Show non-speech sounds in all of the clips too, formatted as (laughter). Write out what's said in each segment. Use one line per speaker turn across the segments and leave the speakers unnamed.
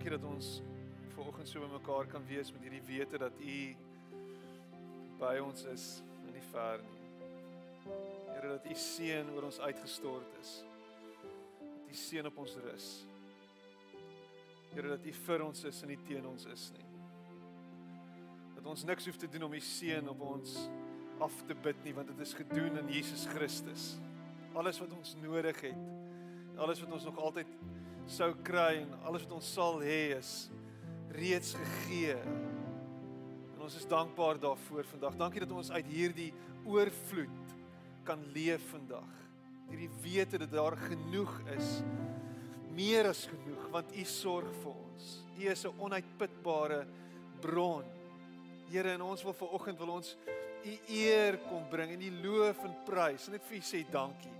dankie dat ons vanoggend so bymekaar kan wees met hierdie wete dat U by ons is en nie ver nie. Here dat U seën oor ons uitgestort is. Dat U seën op ons rus. Here dat U vir ons is en nie teen ons is nie. Dat ons niks hoef te doen om U seën op ons af te bid nie want dit is gedoen in Jesus Christus. Alles wat ons nodig het, alles wat ons nog altyd sou kry en alles wat ons sal hê is reeds gegee. En ons is dankbaar daarvoor vandag. Dankie dat ons uit hierdie oorvloed kan leef vandag. Hierdie wete dat daar genoeg is. Meer as genoeg want U sorg vir ons. U is 'n onuitputbare bron. Here, en ons wil ver oggend wil ons U eer kom bring en U loof en prys. Net vir U sê dankie.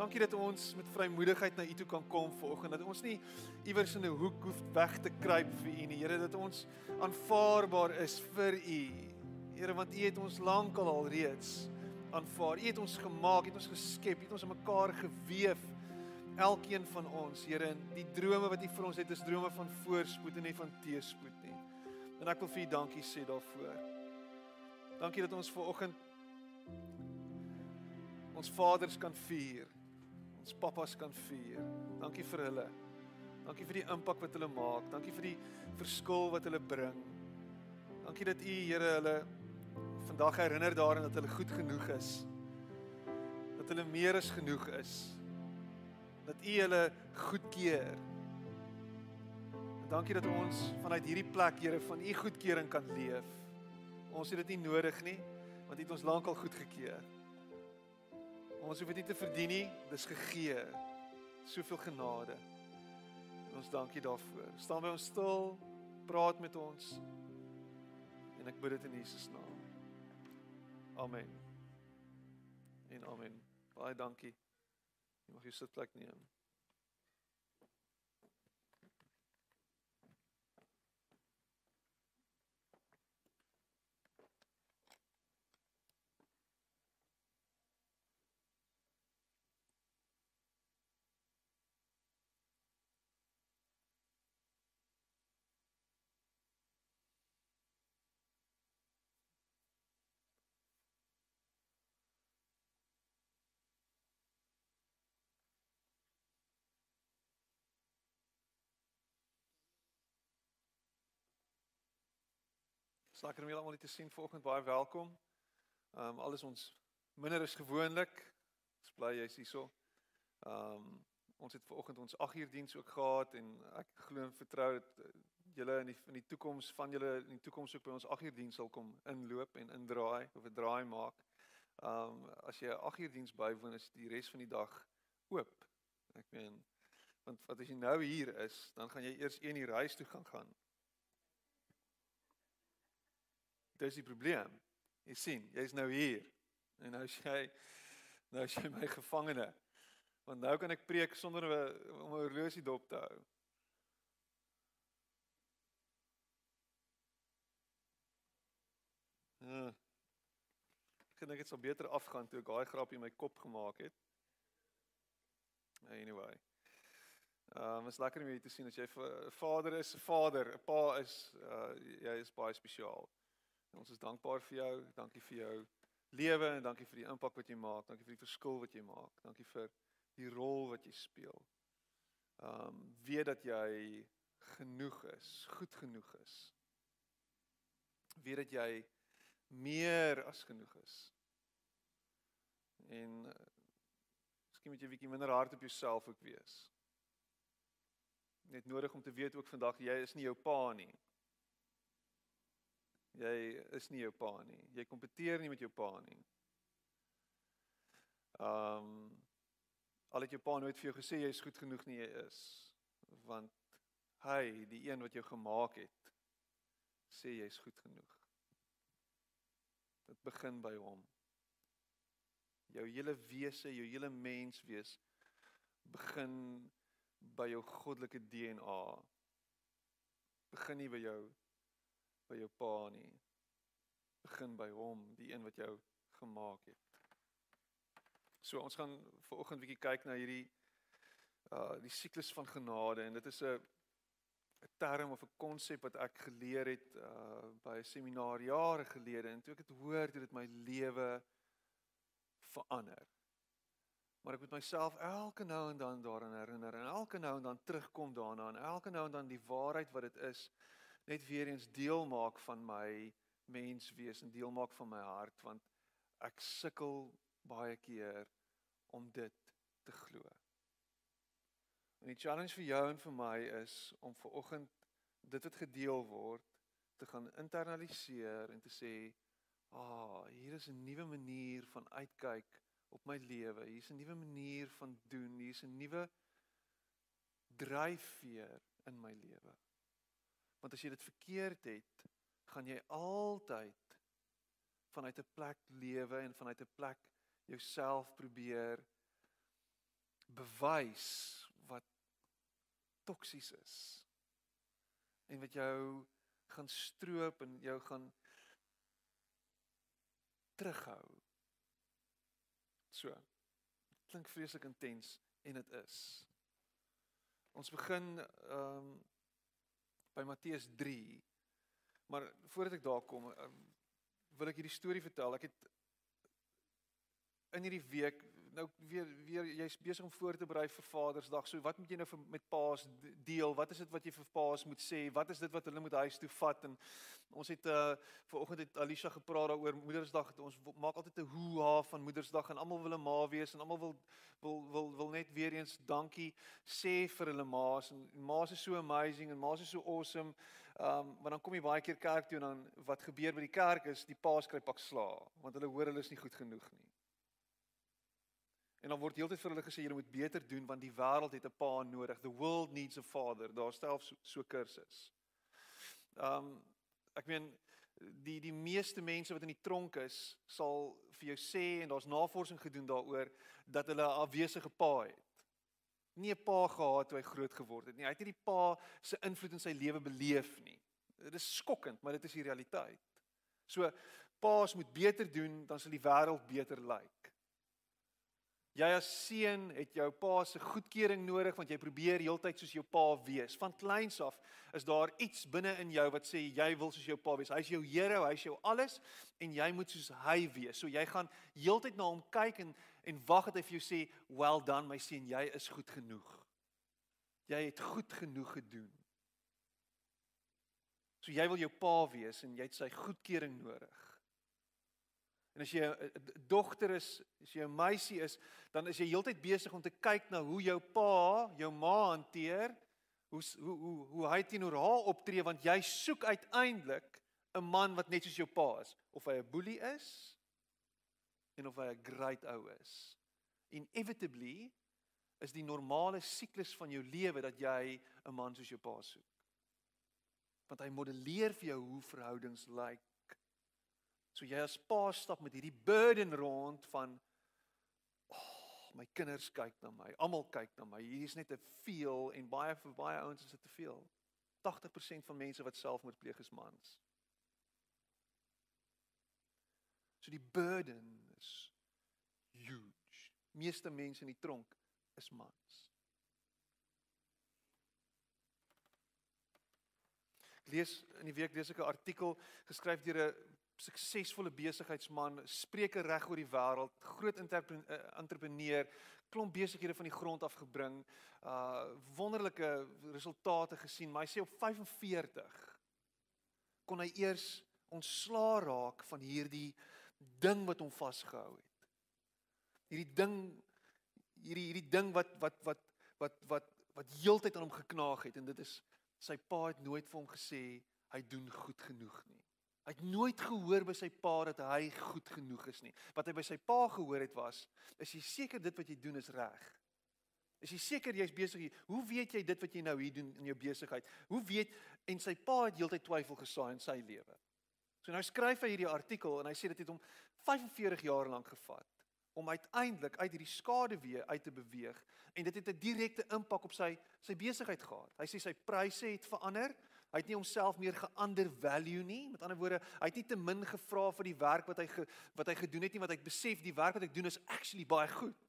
Dankie dat ons met vrymoedigheid na U toe kan kom vanoggend. Dat ons nie iewers in 'n hoek hoef weg te kruip vir U nie. Here, dat ons aanvaarbaar is vir U. Here, want U het ons lankal al reeds aanvaar. U het ons gemaak, het ons geskep, het ons in mekaar gewewe. Elkeen van ons, Here, en die drome wat U vir ons het, is drome van voorspoed en nie van teëspoed nie. En ek wil vir U dankie sê daarvoor. Dankie dat ons vanoggend ons vaders kan vier ons pappas kan vier. Dankie vir hulle. Dankie vir die impak wat hulle maak. Dankie vir die verskil wat hulle bring. Dankie dat U Here hulle vandag herinner daaraan dat hulle goed genoeg is. Dat hulle meer as genoeg is. Dat U hulle goedkeur. Dankie dat ons vanuit hierdie plek Here van U goedkeuring kan leef. Ons het dit nie nodig nie want U het ons lankal goedgekeur. Ons hoef dit nie te verdien nie, dis gegee. Soveel genade. En ons dankie daarvoor. Staan by ons stil, praat met ons. En ek bid dit in Jesus naam. Amen. En amen. Baie dankie. Jy mag jou sitplek neem. Dis lekker om julle almal hier te sien vanoggend. Baie welkom. Ehm um, alles ons minder is gewoonlik. Ons bly jy's hierso. Ehm um, ons het vanoggend ons 8 uur diens ook gehad en ek glo en vertrou dat eh, julle in die in die toekoms van julle in die toekoms ook by ons 8 uur diens sal kom inloop en indraai of 'n draai maak. Ehm um, as jy 'n 8 uur diens bywoon is die res van die dag oop. Ek meen want wat as jy nou hier is, dan gaan jy eers 1 uur huis toe gaan gaan Dis die probleem. Jy sien, jy's nou hier. En nou jy nou jy my gevangene. Want nou kan ek preek sonder om 'n horlosie dop te hou. Ja. Ek dink dit sou beter afgaan toe ek daai grapjie in my kop gemaak het. Anyway. Ehm um, is lekker om jou te sien as jy 'n vader is, 'n vader, 'n pa is, uh jy is baie spesiaal. En ons is dankbaar vir jou. Dankie vir jou lewe en dankie vir die impak wat jy maak. Dankie vir die verskil wat jy maak. Dankie vir die rol wat jy speel. Um weet dat jy genoeg is, goed genoeg is. Weet dat jy meer as genoeg is. En uh, miskien moet jy bietjie minder hard op jouself ook wees. Net nodig om te weet ook vandag jy is nie jou pa nie. Jy is nie jou pa nie. Jy kompeteer nie met jou pa nie. Ehm um, al het jou pa nooit vir jou gesê jy is goed genoeg nie, jy is want hy, die een wat jou gemaak het, sê jy's goed genoeg. Dit begin by hom. Jou hele wese, jou hele mens wees begin by jou goddelike DNA. Begin nie by jou by jou pa nie. Begin by hom, die een wat jou gemaak het. So ons gaan ver oggend bietjie kyk na hierdie uh die siklus van genade en dit is 'n 'n term of 'n konsep wat ek geleer het uh by 'n seminar jare gelede en toe ek dit hoor, het dit my lewe verander. Maar ek moet myself elke nou en dan daaraan herinner en elke nou en dan terugkom daarna en elke nou en dan die waarheid wat dit is net weer eens deel maak van my menswees en deel maak van my hart want ek sukkel baie keer om dit te glo. En die challenge vir jou en vir my is om ver oggend dit wat gedeel word te gaan internaliseer en te sê, "Ag, oh, hier is 'n nuwe manier van uitkyk op my lewe. Hier's 'n nuwe manier van doen. Hier's 'n nuwe dryfveer in my lewe." Want as jy dit verkeerd het, gaan jy altyd vanuit 'n plek lewe en vanuit 'n plek jouself probeer bewys wat toksies is. En wat jou gaan stroop en jou gaan terughou. So. Klink vreeslik intens en dit is. Ons begin ehm um, by Matteus 3. Maar voordat ek daar kom, um, wil ek hierdie storie vertel. Ek het in hierdie week nou weer weer jy's besig om voor te berei vir Vadersdag. So wat moet jy nou vir met Paas deel? Wat is dit wat jy vir Paas moet sê? Wat is dit wat hulle moet huis toe vat? En ons het uh vanoggend het Alicia gepraat daaroor Moedersdag. Ons maak altyd 'n hoe-ha van Moedersdag en almal wil 'n ma wees en almal wil wil wil wil net weer eens dankie sê vir hulle ma's en ma's is so amazing en ma's is so awesome. Um maar dan kom jy baie keer kerk toe en dan wat gebeur by die kerk is die paas kry pak sla want hulle hoor hulle is nie goed genoeg nie. En dan word heeltyd vir hulle gesê julle moet beter doen want die wêreld het 'n pa nodig. The world needs a father. Daar stel so, so kursus. Um ek meen die die meeste mense wat in die tronk is sal vir jou sê en daar's navorsing gedoen daaroor dat hulle 'n afwesige pa het. Nie 'n pa gehad toe hy groot geword het nie. Hy het nie die pa se invloed in sy lewe beleef nie. Dit is skokkend, maar dit is die realiteit. So paas moet beter doen dan sal die wêreld beter lyk. Jy as seun het jou pa se goedkeuring nodig want jy probeer heeltyd soos jou pa wees. Van kleins af is daar iets binne in jou wat sê jy wil soos jou pa wees. Hy's jou Here, hy's jou alles en jy moet soos hy wees. So jy gaan heeltyd na hom kyk en en wag dat hy vir jou sê, "Well done my seun, jy is goed genoeg." Jy het goed genoeg gedoen. So jy wil jou pa wees en jy het sy goedkeuring nodig. En as jy 'n dogter is, as jy 'n meisie is, dan is jy heeltyd besig om te kyk na hoe jou pa, jou ma hanteer, hoe hoe hoe hoe hy teenoor haar optree want jy soek uiteindelik 'n man wat net soos jou pa is, of hy 'n boelie is en of hy 'n great ou is. Inevitably is die normale siklus van jou lewe dat jy 'n man soos jou pa soek. Want hy modelleer vir jou hoe verhoudings lyk. So jy as pa stap met hierdie burden rond van oh, my kinders kyk na my, almal kyk na my. Hier is net 'n veel en baie vir baie ouens is dit te veel. 80% van mense wat selfmoord pleeg is mans. So die burden is huge. Meeste mense in die tronk is mans. Lees in die week lees ek 'n artikel geskryf deur 'n suksesvolle besigheidsman, spreker reg oor die wêreld, groot eh, entrepreneur, klomp besighede van die grond af gebring, uh wonderlike resultate gesien, maar hy sê op 45 kon hy eers ontslaa raak van hierdie ding wat hom vasgehou het. Hierdie ding hierdie hierdie ding wat wat wat wat wat wat heeltyd aan hom geknaag het en dit is sy pa het nooit vir hom gesê hy doen goed genoeg nie. Hy het nooit gehoor by sy pa dat hy goed genoeg is nie. Wat hy by sy pa gehoor het was, is jy seker dit wat jy doen is reg? Is jy seker jy's besig hier? Hoe weet jy dit wat jy nou hier doen in jou besigheid? Hoe weet en sy pa het heeltyd twyfel gesaai in sy lewe. So nou skryf hy hierdie artikel en hy sê dit het hom 45 jaar lank gevat om uiteindelik uit hierdie skaduwee uit te beweeg en dit het 'n direkte impak op sy sy besigheid gehad. Hy sê sy pryse het verander. Hy het nie homself meer geundervalue nie. Met ander woorde, hy het nie te min gevra vir die werk wat hy ge, wat hy gedoen het nie, want hy het besef die werk wat ek doen is actually baie goed.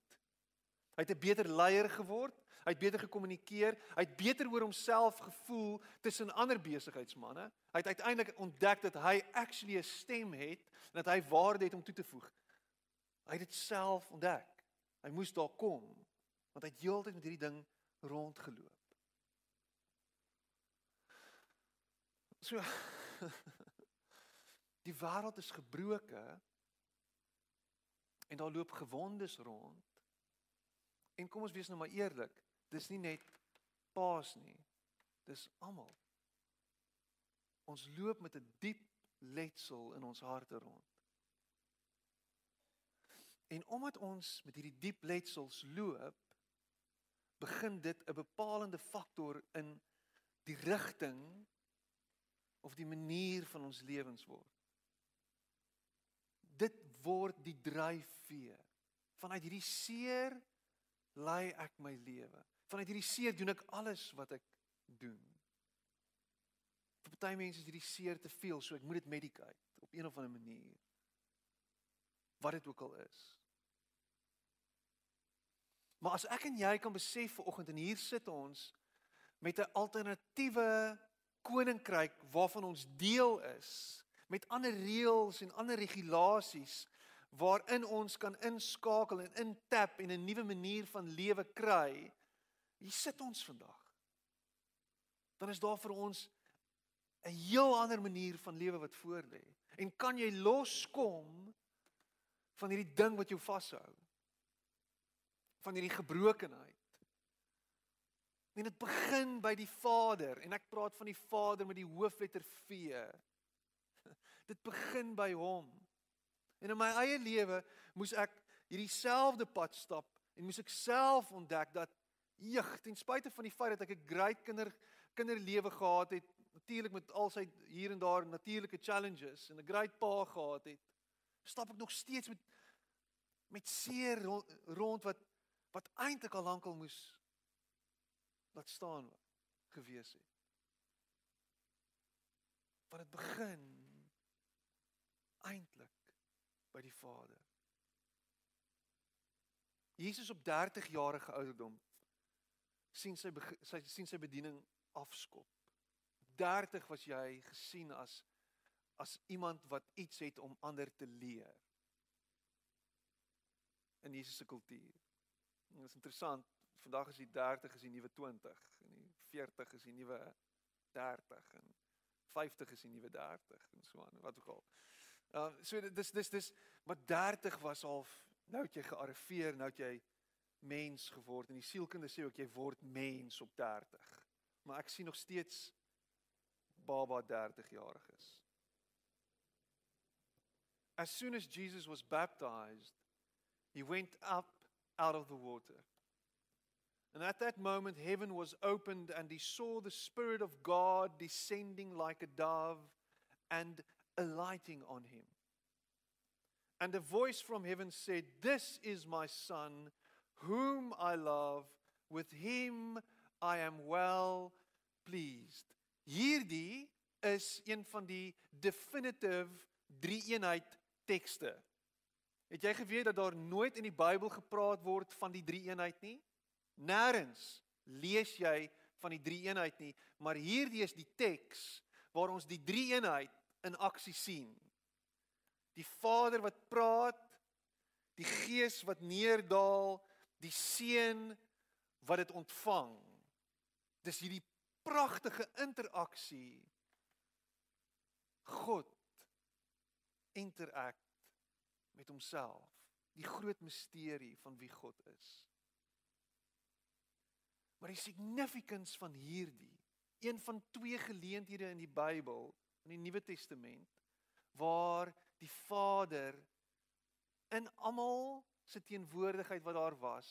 Hy het 'n beter leier geword. Hy het beter gekommunikeer. Hy het beter oor homself gevoel tussen ander besigheidsmense. Hy het uiteindelik ontdek dat hy actually 'n stem het en dat hy waarde het om toe te voeg. Hy het dit self ontdek. Hy moes daar kom want hy het heeltyd met hierdie ding rondgeloop. So (laughs) Die wêreld is gebroke en daar loop gewondes rond. En kom ons wees nou maar eerlik, dis nie net paas nie. Dis almal. Ons loop met 'n diep letsel in ons harte rond. En omdat ons met hierdie diep letsels loop, begin dit 'n bepalende faktor in die rigting of die manier van ons lewens word. Dit word die dryfveer. Vanuit hierdie seer lei ek my lewe. Vanuit hierdie seer doen ek alles wat ek doen. Vir party mense is hierdie seer te veel, so ek moet dit medicate op een of ander manier. Wat dit ook al is. Maar as ek en jy kan besef vanoggend en hier sit ons met 'n alternatiewe koninkryk waarvan ons deel is met ander reëls en ander regulasies waarin ons kan inskakel en intap en 'n nuwe manier van lewe kry. Hier sit ons vandag. Dan is daar vir ons 'n heel ander manier van lewe wat voor lê. En kan jy loskom van hierdie ding wat jou vashou? Van hierdie gebrokenheid. En dit begin by die Vader en ek praat van die Vader met die hoofletter V. (laughs) Dit begin by hom. En in my eie lewe moes ek hierdie selfde pad stap en moes ek self ontdek dat jeug ten spyte van die feit dat ek 'n great kinder kinderlewe gehad het, natuurlik met al sy hier en daar natuurlike challenges en 'n great pa gehad het, stap ek nog steeds met met seer rond wat wat eintlik al lankal moes laat staan gewees het. Want dit begin eintlik by die Vader. Jesus op 30 jarige ouderdom sien sy sy sien sy bediening afskop. 30 was jy gesien as as iemand wat iets het om ander te leer. In Jesus se kultuur. Dit is interessant vandag is die 30 is die nuwe 20 en die 40 is die nuwe 30 en 50 is die nuwe 30 en so aan wat ook al. Uh so dis dis dis maar 30 was al nou het jy gearriveer nou het jy mens geword en die sielkunde sê ook jy word mens op 30. Maar ek sien nog steeds baba 30 jarig is. As soon as Jesus was baptized, he went up out of the water. And at that moment, heaven was opened, and he saw the Spirit of God descending like a dove and alighting on him. And a voice from heaven said, This is my Son, whom I love. With him I am well pleased. Hierdie is een van die definitive drie-eenheid tekste. Het jy geweet dat daar nooit in die Bybel gepraat word van die drie-eenheid nie? Nêrens lees jy van die drie eenheid nie, maar hierdie is die teks waar ons die drie eenheid in aksie sien. Die Vader wat praat, die Gees wat neerdal, die Seun wat dit ontvang. Dis hierdie pragtige interaksie. God interact met homself. Die groot misterie van wie God is. Maar die significance van hierdie, een van twee geleenthede in die Bybel, in die Nuwe Testament, waar die Vader in almal se teenwoordigheid wat daar was,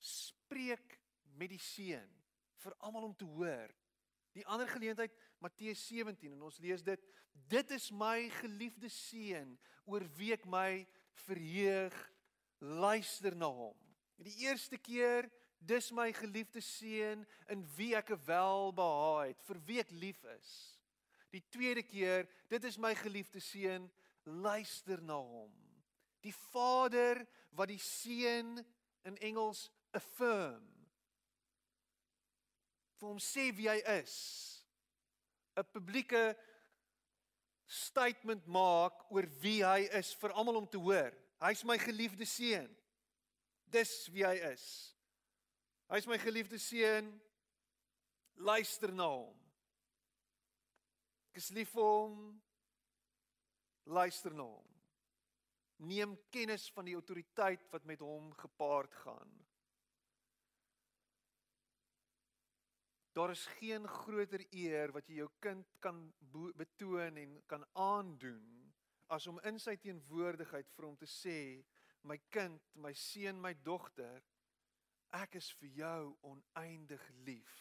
spreek met die Seun vir almal om te hoor. Die ander geleentheid Matteus 17 en ons lees dit, dit is my geliefde seun oor wie ek my verheug, luister na hom. Die eerste keer Dis my geliefde seun in wie ek welbehaag het, vir wie ek lief is. Die tweede keer, dit is my geliefde seun, luister na hom. Die Vader wat die seun in Engels affirm. Vir hom sê wie hy is. 'n Publieke statement maak oor wie hy is vir almal om te hoor. Hy's my geliefde seun. Dis wie hy is. Hy's my geliefde seun. Luister na hom. Ek is lief vir hom. Luister na hom. Neem kennis van die autoriteit wat met hom gepaard gaan. Daar is geen groter eer wat jy jou kind kan betoon en kan aandoen as om in sy teenwoordigheid vir hom te sê, my kind, my seun, my dogter, ek is vir jou oneindig lief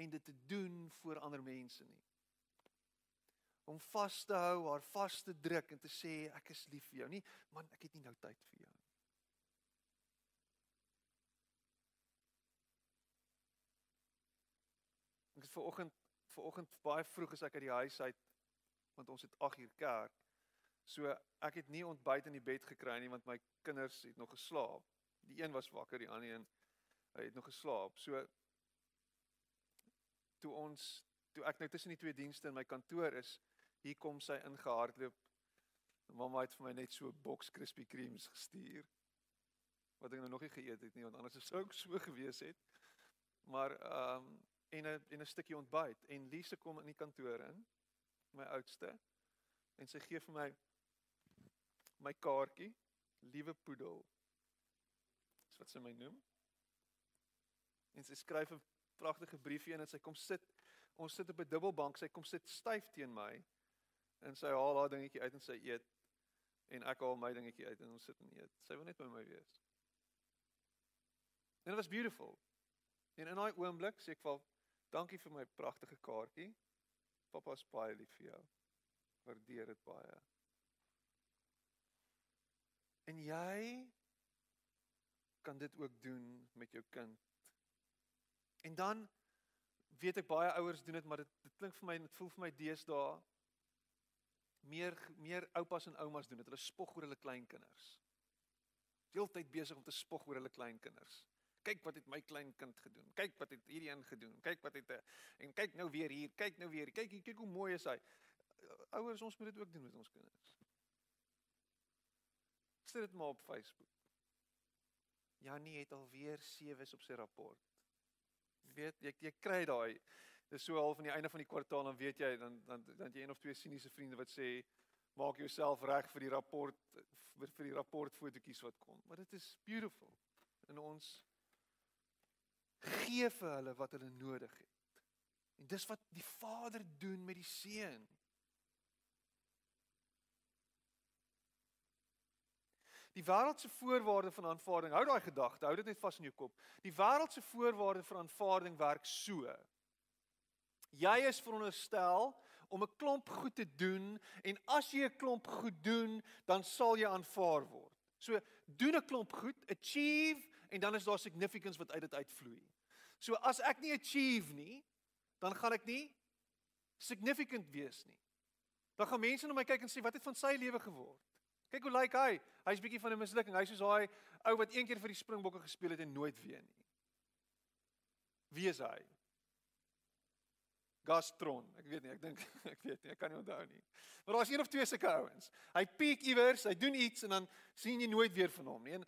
en dit te doen voor ander mense nie. Om vas te hou, haar vas te druk en te sê ek is lief vir jou. Nie man, ek het nie nou tyd vir jou nie. Ek het ver oggend ver oggend baie vroeg as ek uit die huis uit want ons het 8 uur kerk. So ek het nie ontbyt in die bed gekry nie want my kinders het nog geslaap. Die een was wakker, die ander een hy het nog geslaap. So toe ons toe ek nou tussen die twee dienste in my kantoor is, hier kom sy ingehardloop. Mamma het vir my net so 'n boks Krispy Kremes gestuur. Wat ek nou nog nie geëet het nie, want anders sou ek so gewees het. Maar ehm um, en 'n en 'n stukkie ontbyt en Lise kom in die kantoor in my oudste en sy gee vir my my kaartjie liewe poedel dis wat sy my noem en sy skryf 'n pragtige briefie en sy kom sit ons sit op 'n dubbelbank sy kom sit styf teen my en sy haal haar dingetjie uit en sy eet en ek haal my dingetjie uit en ons sit en eet sy wil net by my wees en it was beautiful en in daai oomblik sê ek vir Dankie vir my pragtige kaartjie. Pappa's baie lief vir jou. Waardeer dit baie. En jy kan dit ook doen met jou kind. En dan weet ek baie ouers doen dit, maar dit dit klink vir my dit voel vir my deesdae meer meer oupas en oumas doen dit. Hulle spog oor hulle kleinkinders. Deeltyd besig om te spog oor hulle kleinkinders kyk wat het my klein kind gedoen. Kyk wat het hierdie een gedoen. Kyk wat het en kyk nou weer hier. Kyk nou weer. Kyk kyk hoe mooi is hy. Ouers, ons moet dit ook doen met ons kinders. Sit dit maar op Facebook. Janie het alweer 7's op sy rapport. Weet, jy, jy kry daai dis so half aan die einde van die kwartaal dan weet jy dan dan dan jy een of twee siniese vriende wat sê maak jouself reg vir die rapport vir, vir die rapport fotootjies wat kom. Maar dit is beautiful in ons gee vir hulle wat hulle nodig het. En dis wat die Vader doen met die seun. Die wêreldse voorwaarde van aanvaarding, hou daai gedagte, hou dit net vas in jou kop. Die wêreldse voorwaarde vir aanvaarding werk so. Jy is veronderstel om 'n klomp goed te doen en as jy 'n klomp goed doen, dan sal jy aanvaar word. So doen 'n klomp goed, achieve en dan is daar significance wat uit dit uitvloei. So as ek nie achieve nie, dan gaan ek nie significant wees nie. Dan gaan mense na my kyk en sê wat het van sy lewe geword? Kyk hoe lyk hy? Hy's bietjie van 'n mislukking. Hy's soos daai ou wat een keer vir die Springbokke gespeel het en nooit weer nie. Wie is hy? Gastron. Ek weet nie, ek dink (laughs) ek weet nie, ek kan nie onthou nie. Maar daar's een of twee sulke ouens. Hy piek iewers, hy doen iets en dan sien jy nooit weer van hom nie. En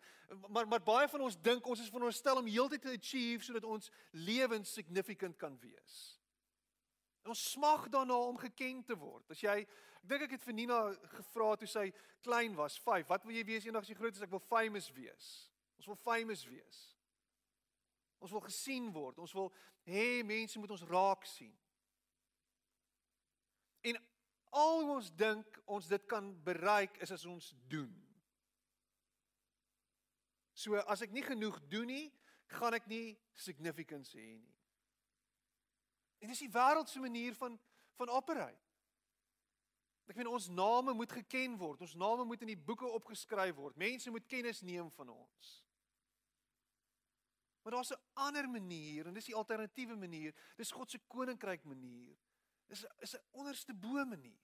maar maar baie van ons dink ons is veronderstel om heeltyd te achieve sodat ons lewens significant kan wees. En ons smag daarna om geken te word. As jy ek dink ek het vir Nina gevra toe sy klein was, 5, wat wil jy wees eendag as jy groot is? Ek wil famous wees. Ons wil famous wees. Ons wil gesien word. Ons wil hê mense moet ons raak sien. En al ons dink ons dit kan bereik is as ons doen. So as ek nie genoeg doen nie, gaan ek nie significance hê nie. En dis die wêreldse manier van van operate. Ek meen ons name moet geken word. Ons name moet in die boeke opgeskryf word. Mense moet kennis neem van ons. Maar daar's 'n ander manier en dis die alternatiewe manier. Dis God se koninkryk manier is is 'n onderste bo manier.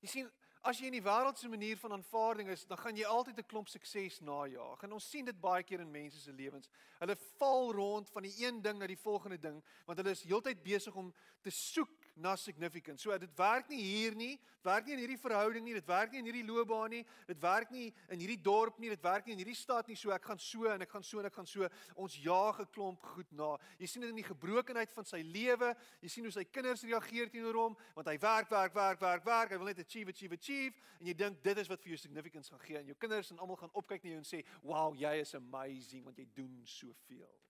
Jy sien, As jy in die wêreldse manier van aanvaarding is, dan gaan jy altyd 'n klomp sukses najaag. En ons sien dit baie keer in mense se lewens. Hulle val rond van die een ding na die volgende ding, want hulle is heeltyd besig om te soek na significance. So dit werk nie hier nie, werk nie in hierdie verhouding nie, dit werk nie in hierdie loopbaan nie, dit werk nie in hierdie dorp nie, dit werk nie in hierdie stad nie. So ek gaan so en ek gaan so en ek gaan so. Ons jaag 'n klomp goed na. Jy sien dit in die gebrokenheid van sy lewe. Jy sien hoe sy kinders reageer teenoor hom, want hy werk, werk, werk, werk, werk. Hy wil net achieve, achieve, achieve en jy dink dit is wat vir jou significance gaan gee en jou kinders en almal gaan opkyk na jou en sê, "Wow, jy is amazing want jy doen soveel."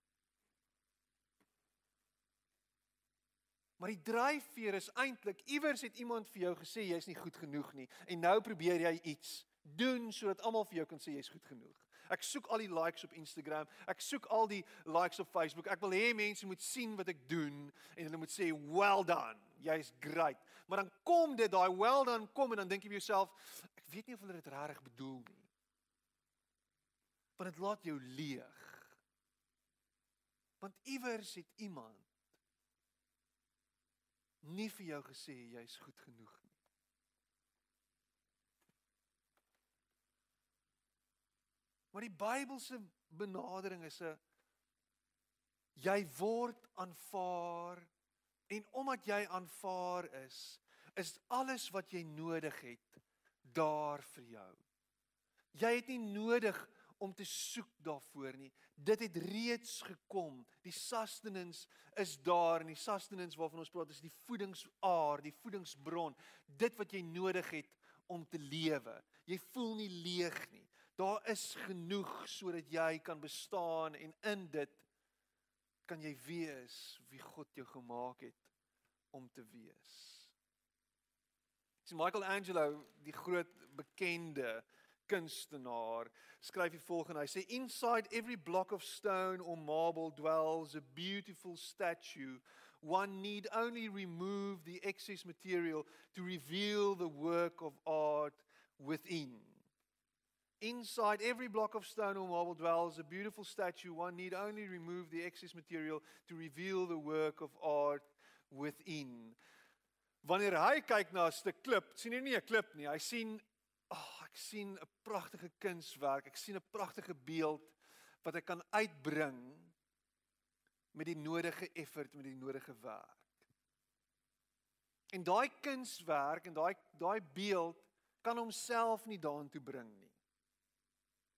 Maar die dryfveer is eintlik iewers het iemand vir jou gesê jy's nie goed genoeg nie en nou probeer jy iets doen sodat almal vir jou kan sê jy's goed genoeg. Ek soek al die likes op Instagram, ek soek al die likes op Facebook. Ek wil hê mense moet sien wat ek doen en hulle moet sê well done. Jy's great. Maar dan kom dit daai well done kom en dan dink jy vir jouself, ek weet nie of hulle dit regtig bedoel nie. Want dit laat jou leeg. Want iewers het iemand nie vir jou gesê jy's goed genoeg nie. Maar die Bybelse benadering is 'n jy word aanvaar en omdat jy aanvaar is, is alles wat jy nodig het daar vir jou. Jy het nie nodig om te soek daarvoor nie. Dit het reeds gekom. Die sustenance is daar en die sustenance waarvan ons praat is die voedingsaar, die voedingsbron, dit wat jy nodig het om te lewe. Jy voel nie leeg nie. Daar is genoeg sodat jy kan bestaan en in dit kan jy wees wie God jou gemaak het om te wees. Dis Michael Angelo, die groot bekende kunstenaar skryf die volgende. Hy sê inside every block of stone or marble dwells a beautiful statue. One need only remove the excess material to reveal the work of art within. Inside every block of stone or marble dwells a beautiful statue. One need only remove the excess material to reveal the work of art within. Wanneer hy kyk na 'n stuk klip sien hy nie 'n klip nie. Hy sien ek sien 'n pragtige kunswerk, ek sien 'n pragtige beeld wat ek kan uitbring met die nodige effort, met die nodige werk. En daai kunswerk en daai daai beeld kan homself nie daartoe bring nie.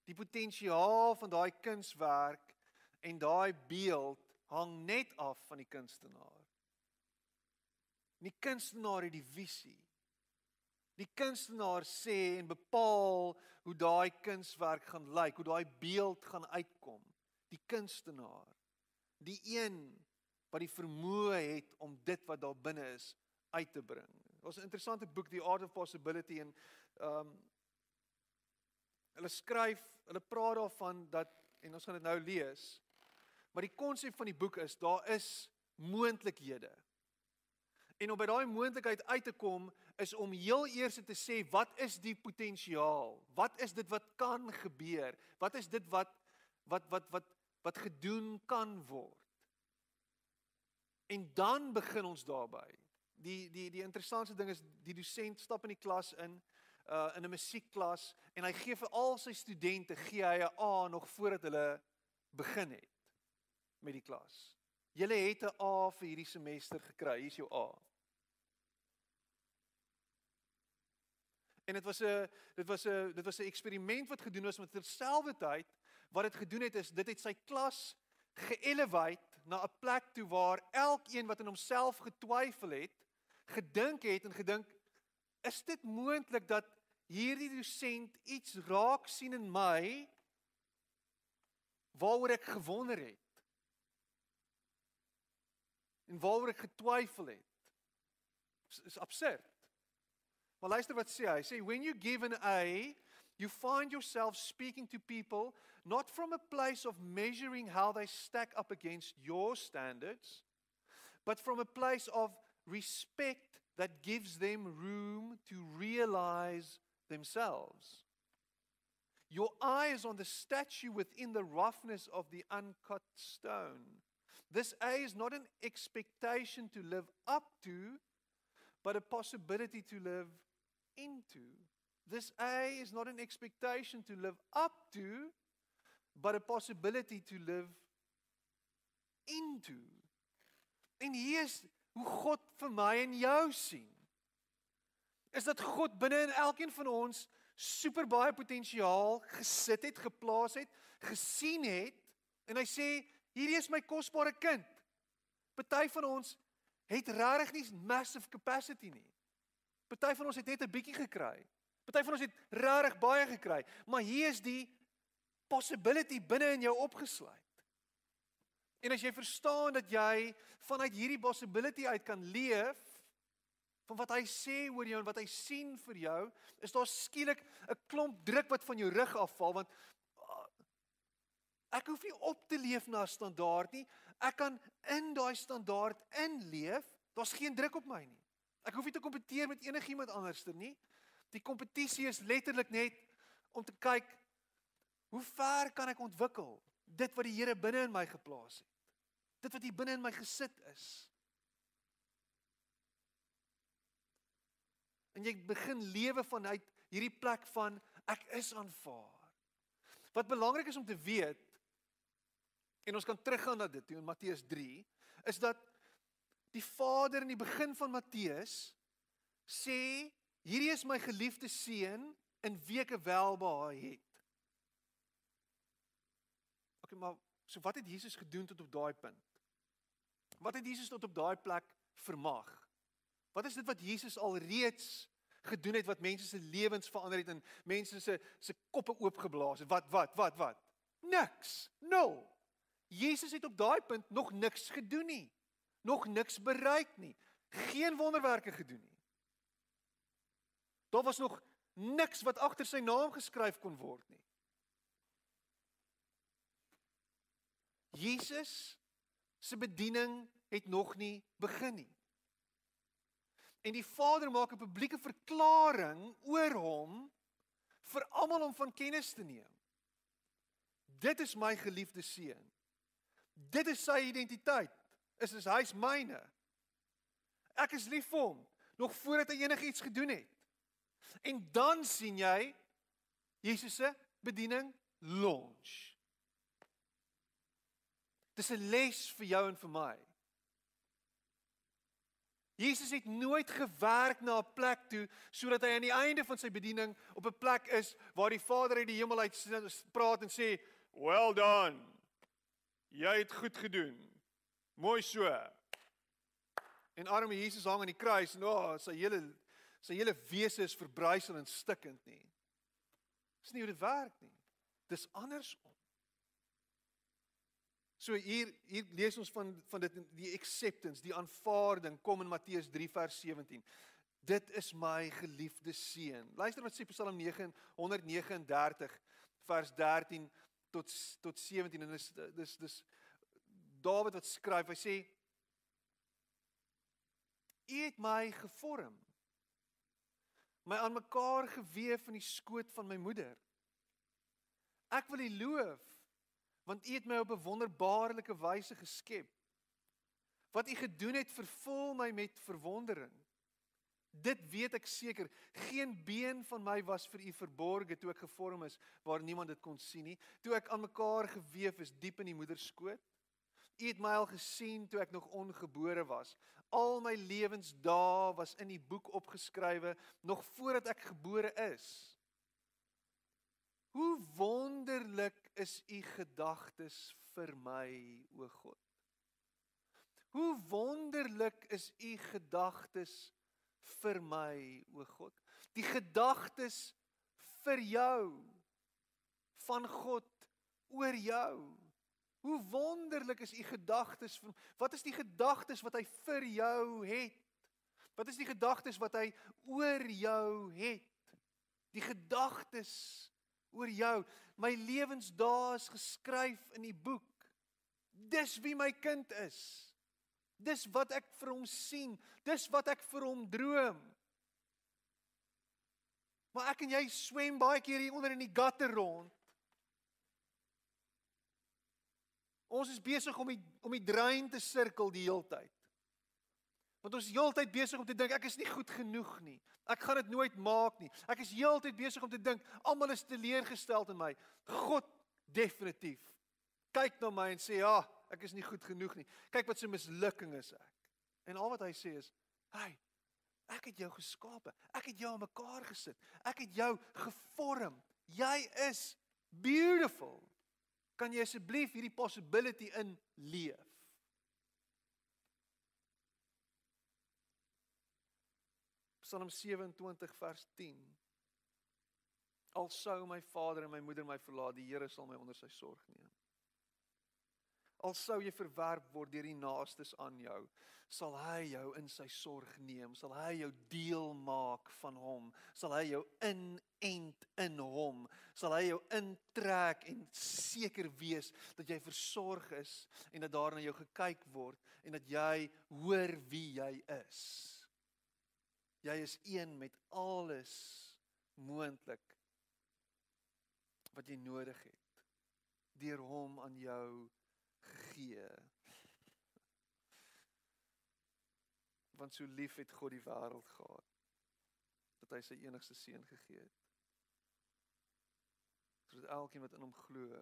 Die potensiaal van daai kunswerk en daai beeld hang net af van die kunstenaar. Die kunstenaar het die visie. Die kunstenaar sê en bepaal hoe daai kunswerk gaan lyk, hoe daai beeld gaan uitkom. Die kunstenaar. Die een wat die vermoë het om dit wat daar binne is uit te bring. Ons 'n interessante boek The Art of Possibility en ehm um, hulle skryf, hulle praat daarvan dat en ons gaan dit nou lees. Maar die konsep van die boek is daar is moontlikhede. En om by daai moontlikheid uit te kom is om heel eers te sê wat is die potensiaal? Wat is dit wat kan gebeur? Wat is dit wat wat wat wat wat gedoen kan word? En dan begin ons daarby. Die die die interessantste ding is die dosent stap in die klas in uh in 'n musiekklas en hy gee vir al sy studente gee hy 'n A nog voordat hulle begin het met die klas. Julle het 'n A vir hierdie semester gekry. Hier is jou A. En dit was 'n dit was 'n dit was 'n eksperiment wat gedoen is met terselfdertyd wat dit gedoen het is dit het sy klas geelevate na 'n plek toe waar elkeen wat in homself getwyfel het, gedink het en gedink is dit moontlik dat hierdie dosent iets raak sien in my waaroor ek gewonder het en waaroor ek getwyfel het is, is absurd Maar luister wat sê hy. Sê when you give an A, you find yourself speaking to people not from a place of measuring how they stack up against your standards, but from a place of respect that gives them room to realize themselves. Your eye is on the statue within the roughness of the uncut stone. This A is not an expectation to live up to, but a possibility to live into. This A is not an expectation to live up to, but a possibility to live into. En hier is hoe God vir my en jou sien. Is dat God binne in elkeen van ons super baie potensiaal gesit het, geplaas het, gesien het en hy sê hierdie is my kosbare kind. Party van ons het regtig nie massive capacity nie. Party van ons het net 'n bietjie gekry. Party van ons het regtig baie gekry, maar hier is die possibility binne in jou opgesluit. En as jy verstaan dat jy vanuit hierdie possibility uit kan leef van wat hy sê oor jou en wat hy sien vir jou, is daar skielik 'n klomp druk wat van jou rug afval want ek hoef nie op te leef na 'n standaard nie. Ek kan in daai standaard inleef. Daar's geen druk op my nie. Ek hoef nie te kompeteer met enigiemand anderster nie. Die kompetisie is letterlik net om te kyk hoe ver kan ek ontwikkel dit wat die Here binne in my geplaas het. Dit wat hier binne in my gesit is. En jy begin lewe vanuit hierdie plek van ek is aanvaar. Wat belangrik is om te weet en ons kan teruggaan na dit toe in Matteus 3 is dat die Vader in die begin van Matteus sê hierdie is my geliefde seun in wie ek welbehaag het. OK, maar so wat het Jesus gedoen tot op daai punt? Wat het Jesus tot op daai plek vermag? Wat is dit wat Jesus alreeds gedoen het wat mense se lewens verander het en mense se se koppe oopgeblaas het? Wat wat wat wat? Niks. Nul. Jesus het op daai punt nog niks gedoen nie. Nog niks bereik nie. Geen wonderwerke gedoen nie. Daar was nog niks wat agter sy naam geskryf kon word nie. Jesus se bediening het nog nie begin nie. En die Vader maak 'n publieke verklaring oor hom vir almal om van kennis te neem. Dit is my geliefde seun. Dit is sy identiteit. Is is hy's myne. Ek is lief vir hom nog voordat hy enigiets gedoen het. En dan sien jy Jesus se bediening launch. Dis 'n les vir jou en vir my. Jesus het nooit gewerk na 'n plek toe sodat hy aan die einde van sy bediening op 'n plek is waar die Vader uit die hemel uit praat en sê, "Well done. Jy het goed gedoen. Mooi so." En arme Jesus hang aan die kruis en oh, sy hele sy hele wese is verbrysel en stikkend nie. Dis nie hoe dit werk nie. Dis andersom. So hier hier lees ons van van dit die acceptance, die aanvaarding kom in Matteus 3 vers 17. Dit is my geliefde seun. Luister wat sê Psalm 139 vers 13 tot tot 17 en dis dis dis Dawid wat skryf. Hy sê U het my gevorm. My aan mekaar gewewe in die skoot van my moeder. Ek wil U loof want U het my op 'n wonderbaarlike wyse geskep. Wat U gedoen het, vervul my met verwondering. Dit weet ek seker, geen been van my was vir U verborge toe ek gevorm is waar niemand dit kon sien nie, toe ek aan mekaar gewewe is diep in die moeder se skoot. U het my al gesien toe ek nog ongebore was. Al my lewensdae was in die boek opgeskrywe nog voordat ek gebore is. Hoe wonderlik is u gedagtes vir my, o God. Hoe wonderlik is u gedagtes vir my, o God. Die gedagtes vir jou van God oor jou. Hoe wonderlik is u gedagtes vir Wat is die gedagtes wat hy vir jou het? Wat is die gedagtes wat hy oor jou het? Die gedagtes oor jou. My lewensdae is geskryf in die boek. Dis wie my kind is. Dis wat ek vir hom sien. Dis wat ek vir hom droom. Maar ek en jy swem baie keer hier onder in die gutter rond. Ons is besig om die om die drein te sirkel die hele tyd. Want ons is heeltyd besig om te dink ek is nie goed genoeg nie. Ek gaan dit nooit maak nie. Ek is heeltyd besig om te dink almal is teleurgesteld in my. God definitief kyk na my en sê ja, ek is nie goed genoeg nie. Kyk wat 'n mislukking is ek. En al wat hy sê is, "Hey, ek het jou geskape. Ek het jou aan mekaar gesit. Ek het jou gevorm. Jy is beautiful. Kan jy asseblief hierdie possibility in leef?" Psalm 27 vers 10 Al sou my vader en my moeder my verlaat, die Here sal my onder sy sorg neem. Al sou jy verwerp word deur die naastes aan jou, sal hy jou in sy sorg neem, sal hy jou deel maak van hom, sal hy jou inent in hom, sal hy jou intrek en seker wees dat jy versorg is en dat daar na jou gekyk word en dat jy hoor wie jy is. Jy is een met alles moontlik wat jy nodig het deur hom aan jou gegee. Want so lief het God die wêreld gehad dat hy sy enigste seun gegee het. Sodat elkeen wat in hom glo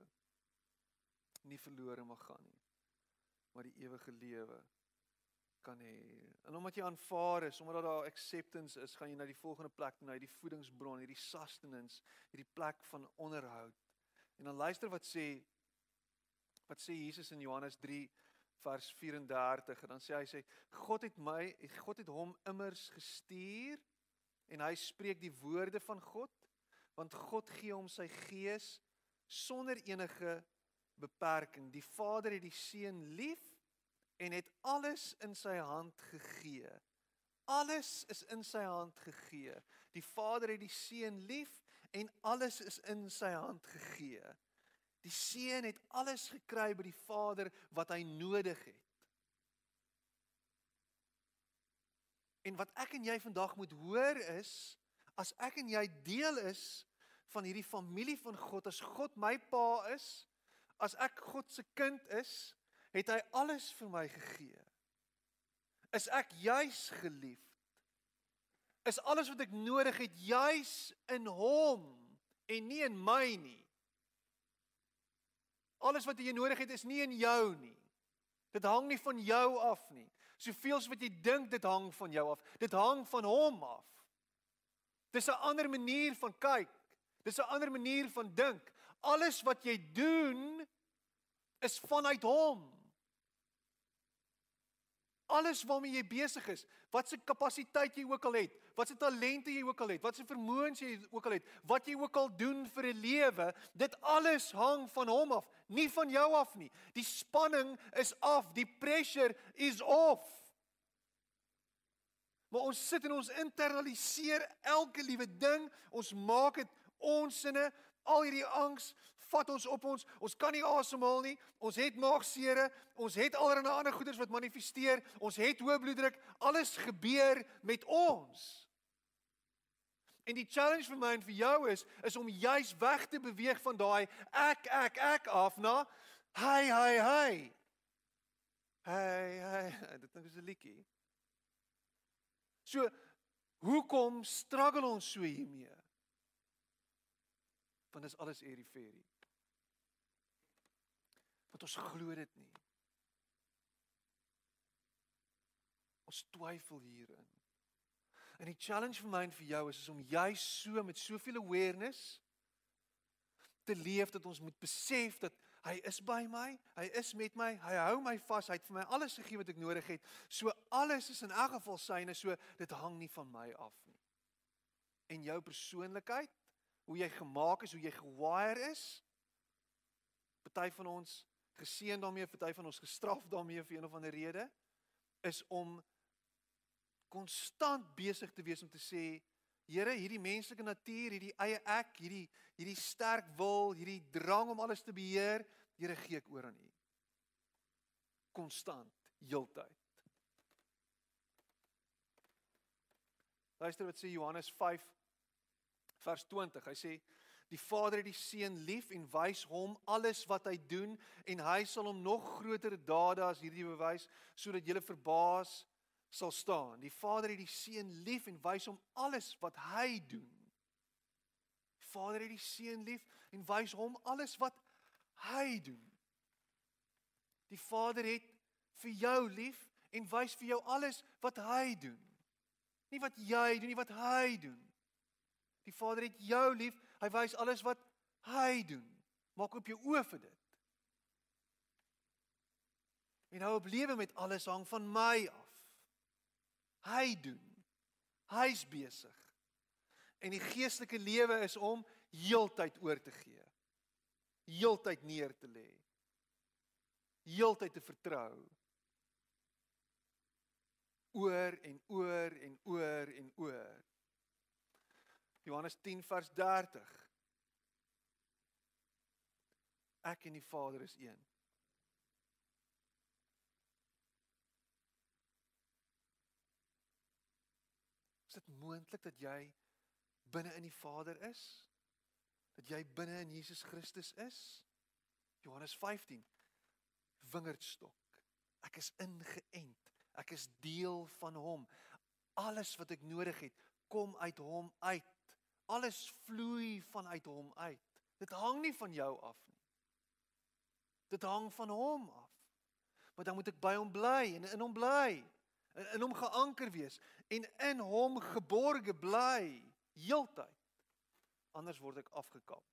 nie verlore mag gaan nie, maar die ewige lewe kan hê. En omdat jy aanvaar is, omdat daar acceptance is, gaan jy na die volgende plek, na die voedingsbron, hierdie sustenance, hierdie plek van onderhoud. En dan luister wat sê wat sê Jesus in Johannes 3 vers 34 en dan sê hy sê God het my God het hom immers gestuur en hy spreek die woorde van God want God gee hom sy gees sonder enige beperking. Die Vader het die seun lief en het alles in sy hand gegee. Alles is in sy hand gegee. Die Vader het die seun lief en alles is in sy hand gegee Die seun het alles gekry by die Vader wat hy nodig het. En wat ek en jy vandag moet hoor is as ek en jy deel is van hierdie familie van God, as God my pa is, as ek God se kind is, het hy alles vir my gegee. Is ek juis geliefd? Is alles wat ek nodig het juis in hom en nie in my nie? Alles wat jy nodig het is nie in jou nie. Dit hang nie van jou af nie. Soveel as wat jy dink dit hang van jou af. Dit hang van hom af. Dis 'n ander manier van kyk. Dis 'n ander manier van dink. Alles wat jy doen is vanuit hom. Alles waarmee jy besig is, wat se kapasiteit jy ook al het, wat se talente jy ook al het, wat se vermoëns jy ook al het, wat jy ook al doen vir 'n lewe, dit alles hang van hom af nie van jou af nie. Die spanning is af, die pressure is off. Maar ons sit en ons internaliseer elke liewe ding, ons maak dit ons sinne, al hierdie angs vat ons op ons. Ons kan nie asemhaal nie. Ons het maagsere, ons het allerlei ander goeders wat manifesteer. Ons het hoë bloeddruk. Alles gebeur met ons. En die challenge vir my en vir jou is is om juis weg te beweeg van daai ek ek ek af na hy hy hy. Hy hy dit is 'n liedjie. So hoekom struggle ons so hiermee? Want dis alles hierdie ferie. Want ons glo dit nie. Ons twyfel hierin. En die challenge vir my en vir jou is, is om juis so met soveel awareness te leef dat ons moet besef dat hy is by my, hy is met my, hy hou my vas, hy het vir my alles gegee wat ek nodig het. So alles is in elk geval syne, so dit hang nie van my af nie. En jou persoonlikheid, hoe jy gemaak is, hoe jy gewire is, party van ons geseën daarmee, party van ons gestraf daarmee vir een of ander rede, is om konstant besig te wees om te sê Here, hierdie menslike natuur, hierdie eie ek, hierdie hierdie sterk wil, hierdie drang om alles te beheer, Here gee ek oor aan U. Konstant, heeltyd. Luister wat sê Johannes 5 vers 20. Hy sê die Vader het die Seun lief en wys hom alles wat hy doen en hy sal hom nog groter dade as hierdie bewys sodat jy verbaas sal staan. Die Vader het die Seun lief en wys hom alles wat hy doen. Die Vader het die Seun lief en wys hom alles wat hy doen. Die Vader het vir jou lief en wys vir jou alles wat hy doen. Nie wat jy doen nie, wat hy doen. Die Vader het jou lief, hy wys alles wat hy doen. Maak oop jou oë vir dit. En hou op lewe met alles hang van my af. Hy doen. Hy's besig. En die geestelike lewe is om heeltyd oor te gee. Heeltyd neer te lê. Heeltyd te vertrou. Oor en oor en oor en oor. Johannes 10 vers 30. Ek en die Vader is een. Is dit moontlik dat jy binne in die Vader is? Dat jy binne in Jesus Christus is? Johannes 15 Wingerdstok. Ek is ingeënt. Ek is deel van hom. Alles wat ek nodig het, kom uit hom uit. Alles vloei vanuit hom uit. Dit hang nie van jou af nie. Dit hang van hom af. Maar dan moet ek by hom bly en in hom bly in, in hom geanker wees en in hom geborge bly heeltyd. Anders word ek afgekap.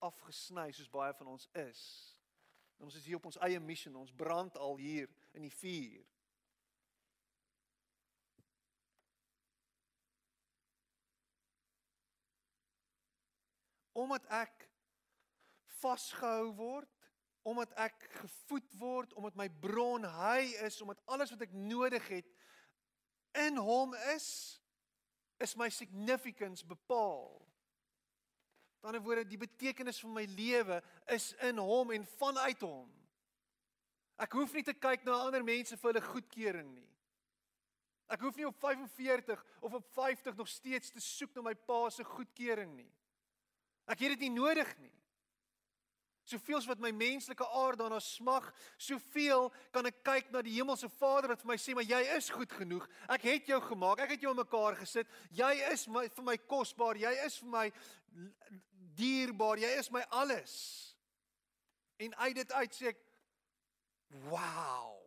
Afgesny soos baie van ons is. En ons is hier op ons eie missie, ons brand al hier in die vuur. Omdat ek vasgehou word omdat ek gevoed word, omdat my bron hy is, omdat alles wat ek nodig het in hom is, is my significance bepaal. Aan die ander woorde, die betekenis van my lewe is in hom en vanuit hom. Ek hoef nie te kyk na ander mense vir hulle goedkeuring nie. Ek hoef nie op 45 of op 50 nog steeds te soek na my pa se goedkeuring nie. Ek het dit nie nodig nie. Soveel wat my menslike aard daarna smag, soveel kan ek kyk na die hemelse Vader wat vir my sê, "Maar jy is goed genoeg. Ek het jou gemaak. Ek het jou in mekaar gesit. Jy is my vir my kosbaar. Jy is vir my dierbaar. Jy is my alles." En uit dit uit sê ek, "Wow."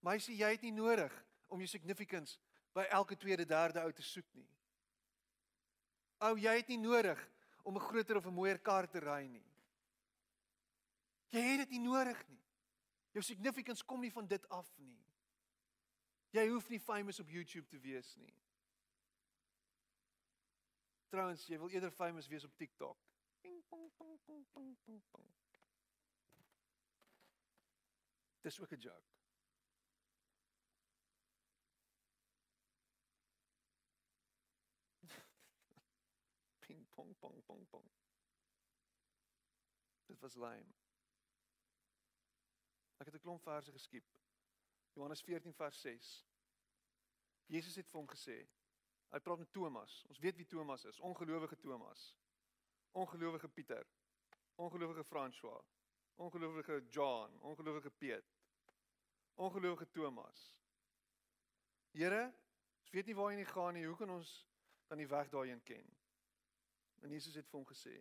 Meisie, jy het nie nodig om jou significance by elke tweede, derde ou te soek nie. Ou, jy het nie nodig om 'n groter of 'n mooier kar te ry nie. Jy het dit nie nodig nie. Jou significance kom nie van dit af nie. Jy hoef nie famous op YouTube te wees nie. Trouwens, jy wil eerder famous wees op TikTok. Ping pong pong pong pong pong pong. Dis ook 'n joke. Pong pong pong pong. Dit was lame. Ek het 'n klomp verse geskiep. Johannes 14 vers 6. Jesus het vir hom gesê, hy praat met Thomas. Ons weet wie Thomas is, ongelowige Thomas. Ongelowige Pieter. Ongelowige François. Ongelowige John, ongelowige Piet. Ongelowige Thomas. Here, ons weet nie waar hy nie gaan nie. Hoe kan ons dan die weg daarheen ken? En Jesus het vir hom gesê: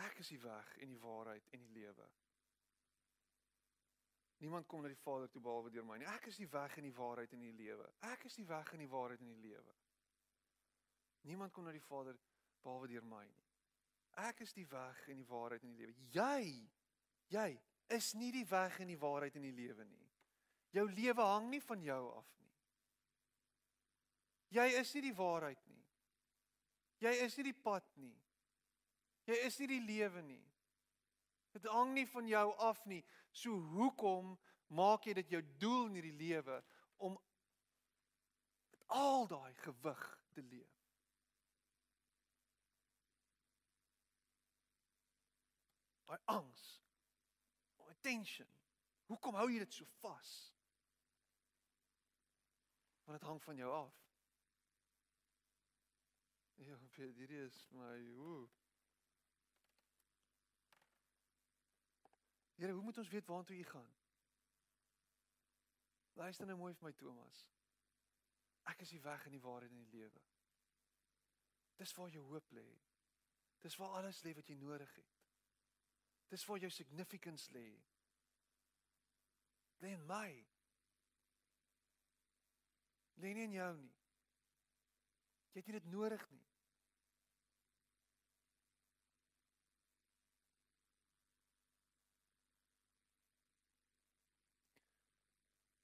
Ek is die weg en die waarheid en die lewe. Niemand kom na die Vader toe behalwe deur my nie. Ek is die weg en die waarheid en die lewe. Ek is die weg en die waarheid en die lewe. Niemand kom na die Vader behalwe deur my nie. Ek is die weg en die waarheid en die lewe. Jy jy is nie die weg en die waarheid en die lewe nie. Jou lewe hang nie van jou af nie. Jy is nie die waarheid nie. Jy is nie die pad nie. Jy is nie die lewe nie. Dit hang nie van jou af nie. So hoekom maak jy dit jou doel in hierdie lewe om met al daai gewig te leef? Daai angs. Daai tension. Hoekom hou jy dit so vas? Want dit hang van jou af. Ja, Piet, hierdie is my hoe. Here, hoe moet ons weet waartoe jy gaan? Luister nou mooi vir my Thomas. Ek is die weg en die waarheid en die lewe. Dis waar jou hoop lê. Dis waar alles lê wat jy nodig het. Dis waar jou significance lê. Lê in my. Lê nie in jou nie. Jy het dit nodig nie.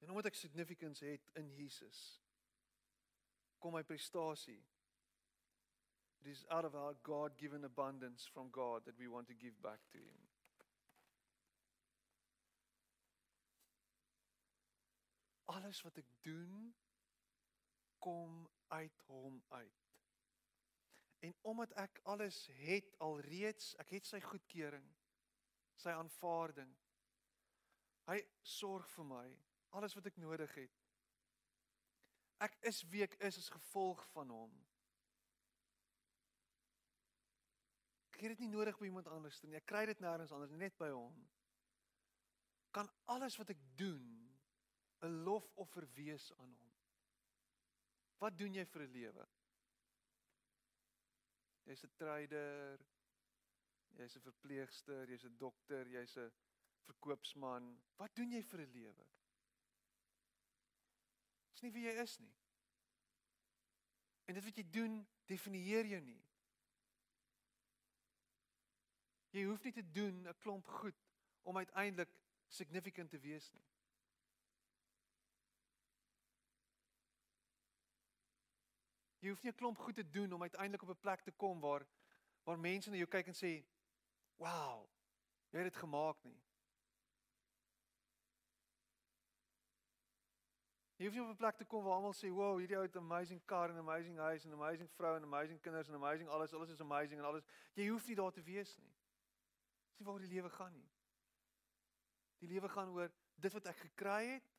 En omdat ek significance het in Jesus, kom my prestasie. It is out of our God-given abundance from God that we want to give back to him. Alles wat ek doen kom uit hom uit. En omdat ek alles het alreeds, ek het sy goedkeuring, sy aanvaarding. Hy sorg vir my, alles wat ek nodig het. Ek is wie ek is as gevolg van hom. Ek het dit nie nodig by iemand anders nie. Ek kry dit nêrens anders, net by hom. Kan alles wat ek doen 'n lofoffer wees aan hom. Wat doen jy vir 'n lewe? Jy's 'n trader, jy's 'n verpleegster, jy's 'n dokter, jy's 'n verkoopsman. Wat doen jy vir 'n lewe? Dis nie wie jy is nie. En dit wat jy doen, definieer jou nie. Jy hoef nie te doen 'n klomp goed om uiteindelik significant te wees nie. Jy hoef nie 'n klomp goed te doen om uiteindelik op 'n plek te kom waar waar mense na jou kyk en sê, "Wow, jy het dit gemaak nie." Jy hoef nie op 'n plek te kom waar almal sê, "Wow, hierdie ou het 'n amazing car en 'n amazing huis en 'n amazing vrou en amazing kinders en amazing alles, alles is amazing en alles." Jy hoef nie daar te wees nie. Dis nie waar die lewe gaan nie. Die lewe gaan oor dit wat ek gekry het,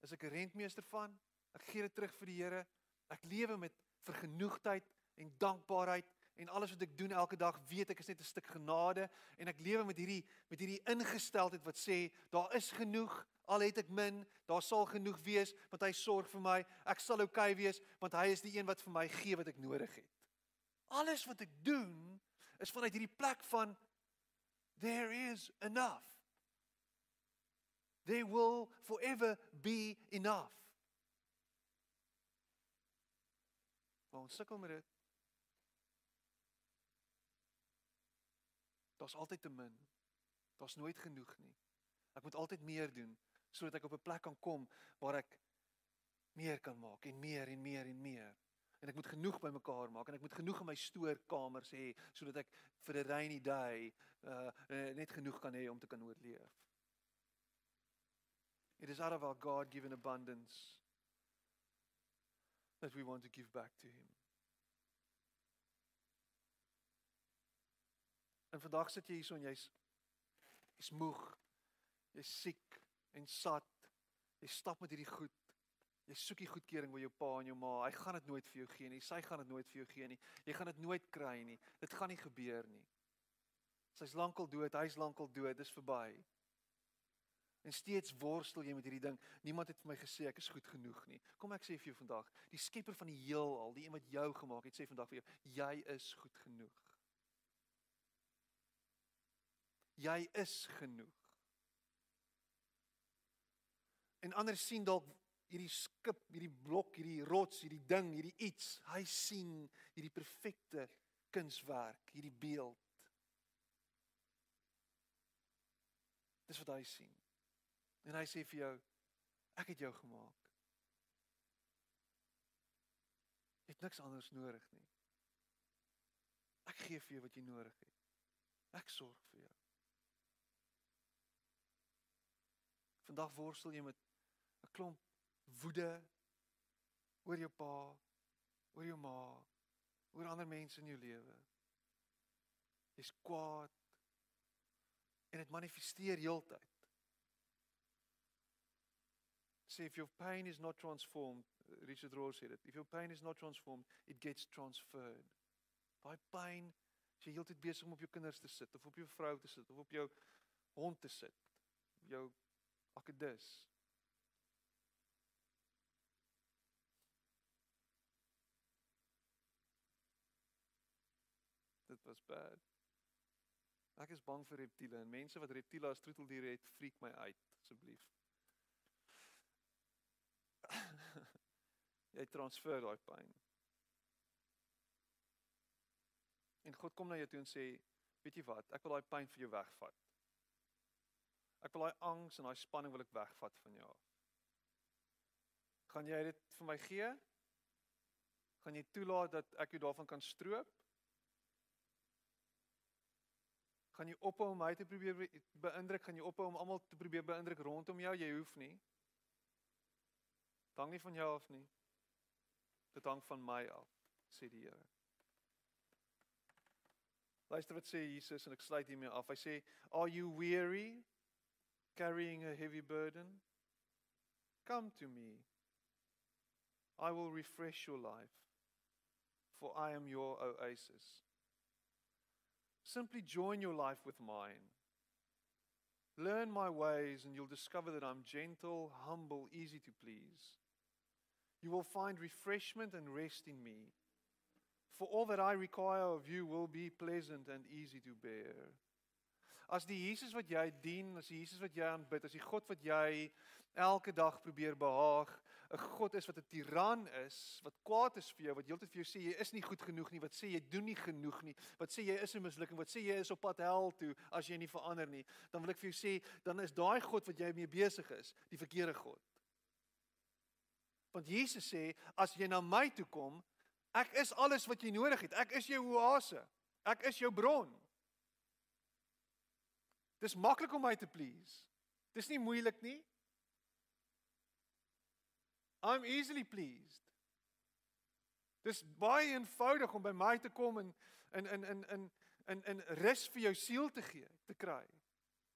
is ek 'n rentmeester van. Ek gee dit terug vir die Here. Ek lewe met vergenoegdheid en dankbaarheid en alles wat ek doen elke dag weet ek is net 'n stuk genade en ek lewe met hierdie met hierdie ingesteldheid wat sê daar is genoeg al het ek min daar sal genoeg wees want hy sorg vir my. Ek sal oukei okay wees want hy is die een wat vir my gee wat ek nodig het. Alles wat ek doen is vanuit hierdie plek van there is enough. There will forever be enough Maar ons sukkel met dit. Daar's altyd te min. Daar's nooit genoeg nie. Ek moet altyd meer doen sodat ek op 'n plek kan kom waar ek meer kan maak en meer en meer en meer. En ek moet genoeg bymekaar maak en ek moet genoeg in my stoorkamers hê sodat ek vir 'n rainy day uh net genoeg kan hê om te kan oorleef. It is out of our God-given abundance that we want to give back to him. En vandag sit jy hierson jy's jy's moeg. Jy's siek en sat. Jy stap met hierdie goed. Jy soek die goedkeuring by jou pa en jou ma. Hy gaan dit nooit vir jou gee nie. Sy gaan dit nooit vir jou gee nie. Jy gaan dit nooit kry nie. Dit gaan nie gebeur nie. Sy's lankal dood, hy's lankal dood, dis verby. En steeds worstel jy met hierdie ding. Niemand het vir my gesê ek is goed genoeg nie. Kom ek sê vir jou vandag, die skepper van die heelal, die een wat jou gemaak het, sê vandag vir jou, jy is goed genoeg. Jy is genoeg. En ander sien dalk hierdie skip, hierdie blok, hierdie rots, hierdie ding, hierdie iets. Hy sien hierdie perfekte kunswerk, hierdie beeld. Dis wat hy sien. En hy sê vir jou ek het jou gemaak. Jy het niks anders nodig nie. Ek gee vir jou wat jy nodig het. Ek sorg vir jou. Vandag worstel jy met 'n klomp woede oor jou pa, oor jou ma, oor ander mense in jou lewe. Jy's kwaad en dit manifesteer heeltyd. See, if your pain is not transformed, uh, Richard Rohr said it, if your pain is not transformed, it gets transferred. Daai pyn, as jy heeltyd besig om op jou kinders te sit of op jou vrou te sit of op jou hond te sit, jou akedus. Dit was bad. Ek is bang vir reptiele en mense wat reptiele as troeteldiere het, freak my uit asseblief jy transfer daai pyn. En God kom na jou toe en sê, weet jy wat, ek wil daai pyn vir jou wegvat. Ek wil daai angs en daai spanning wil ek wegvat van jou af. Gaan jy dit vir my gee? Gaan jy toelaat dat ek jou daarvan kan stroop? Gaan jy ophou om my te probeer beïndruk? Gaan jy ophou om almal te probeer beïndruk rondom jou? Jy hoef nie. Dit hang nie van jou af nie. Dit hang van my af, sê die Here. Luister wat sê Jesus en ek sluit hiermee af. Hy sê, "Are you weary carrying a heavy burden? Come to me. I will refresh your life, for I am your oasis." Simply join your life with mine. Learn my ways, and you'll discover that I'm gentle, humble, easy to please. You will find refreshment and rest in me. For all that I require of you will be pleasant and easy to bear. As die Jesus wat jy dien, as die Jesus wat jy aanbid, as die God wat jy elke dag probeer behaag, 'n God is wat 'n tiran is, wat kwaad is vir jou, wat heeltyd vir jou sê jy is nie goed genoeg nie, wat sê jy doen nie genoeg nie, wat sê jy is 'n mislukking, wat sê jy is op pad hel toe as jy nie verander nie, dan wil ek vir jou sê, dan is daai God wat jy mee besig is, die verkeerde God. Want Jesus sê, as jy na my toe kom, ek is alles wat jy nodig het. Ek is jou oase. Ek is jou bron. Dis maklik om my te please. Dis nie moeilik nie. I'm easily pleased. Dis baie eenvoudig om by my te kom en in in in in in in rus vir jou siel te gee, te kry.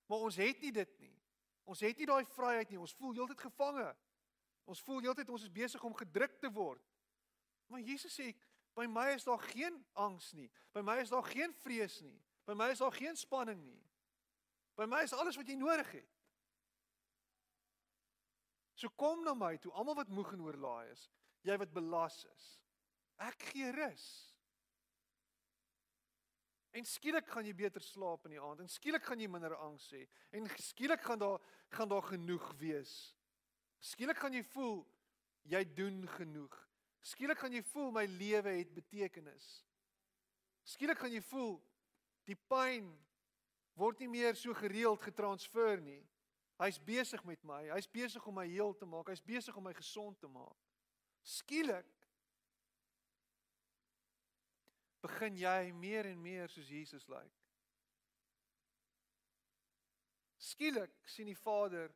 Maar ons het nie dit nie. Ons het nie daai vryheid nie. Ons voel heeltyd gevange. Ons voel heeltyd ons is besig om gedruk te word. Maar Jesus sê, by my is daar geen angs nie. By my is daar geen vrees nie. By my is daar geen spanning nie. By my is alles wat jy nodig het. So kom na my toe, almal wat moeg en oorlaai is, jy wat belas is. Ek gee rus. En skielik gaan jy beter slaap in die aand en skielik gaan jy minder angs hê en skielik gaan daar gaan daar genoeg wees. Skielik gaan jy voel jy doen genoeg. Skielik gaan jy voel my lewe het betekenis. Skielik gaan jy voel die pyn word nie meer so gereeld getransfer nie. Hy's besig met my. Hy's besig om my heel te maak. Hy's besig om my gesond te maak. Skielik begin jy meer en meer soos Jesus lyk. Skielik sien die Vader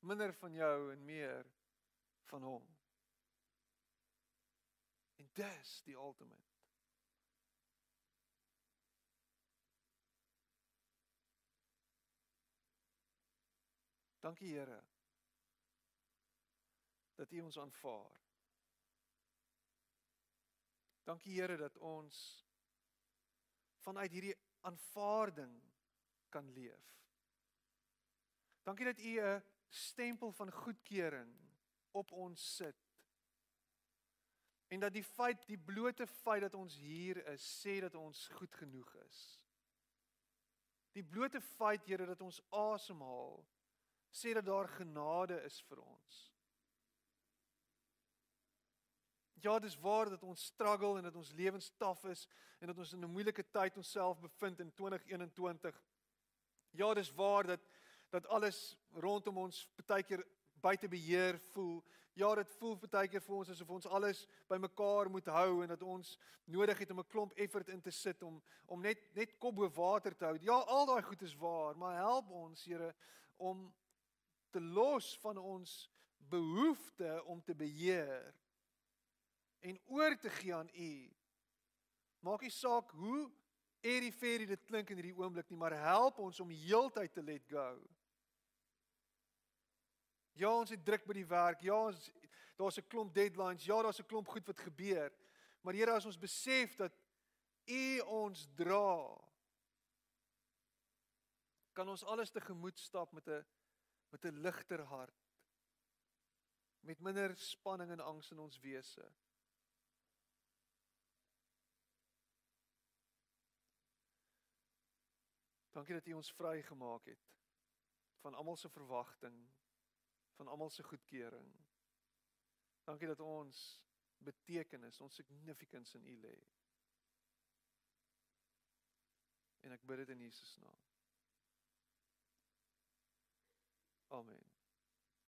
minder van jou en meer van hom. En dis die ultimate Dankie Here dat U ons aanvaar. Dankie Here dat ons vanuit hierdie aanvaarding kan leef. Dankie dat U 'n stempel van goedkeuring op ons sit. En dat die feit, die blote feit dat ons hier is, sê dat ons goed genoeg is. Die blote feit, Here, dat ons asemhaal, sê dat daar genade is vir ons. Ja, dis waar dat ons struggle en dat ons lewens taaf is en dat ons in 'n moeilike tyd onsself bevind in 2021. Ja, dis waar dat dat alles rondom ons baie keer buite beheer voel. Ja, dit voel baie keer vir ons asof ons alles bymekaar moet hou en dat ons nodig het om 'n klomp effort in te sit om om net net kop bo water te hou. Ja, al daai goed is waar, maar help ons, Here, om te los van ons behoefte om te beheer en oor te gee aan U. Maak nie saak hoe eriferie dit klink in hierdie oomblik nie, maar help ons om heeltyd te let go. Ja, ons het druk by die werk. Ja, ons daar's 'n klomp deadlines. Ja, daar's 'n klomp goed wat gebeur. Maar Here, as ons besef dat U ons dra, kan ons alles tegemoet stap met 'n met 'n ligter hart met minder spanning en angs in ons wese. Dankie dat U ons vrygemaak het van almal se verwagting, van almal se goedkeuring. Dankie dat ons betekenis, ons significance in U lê. En ek bid dit in Jesus naam. Amen.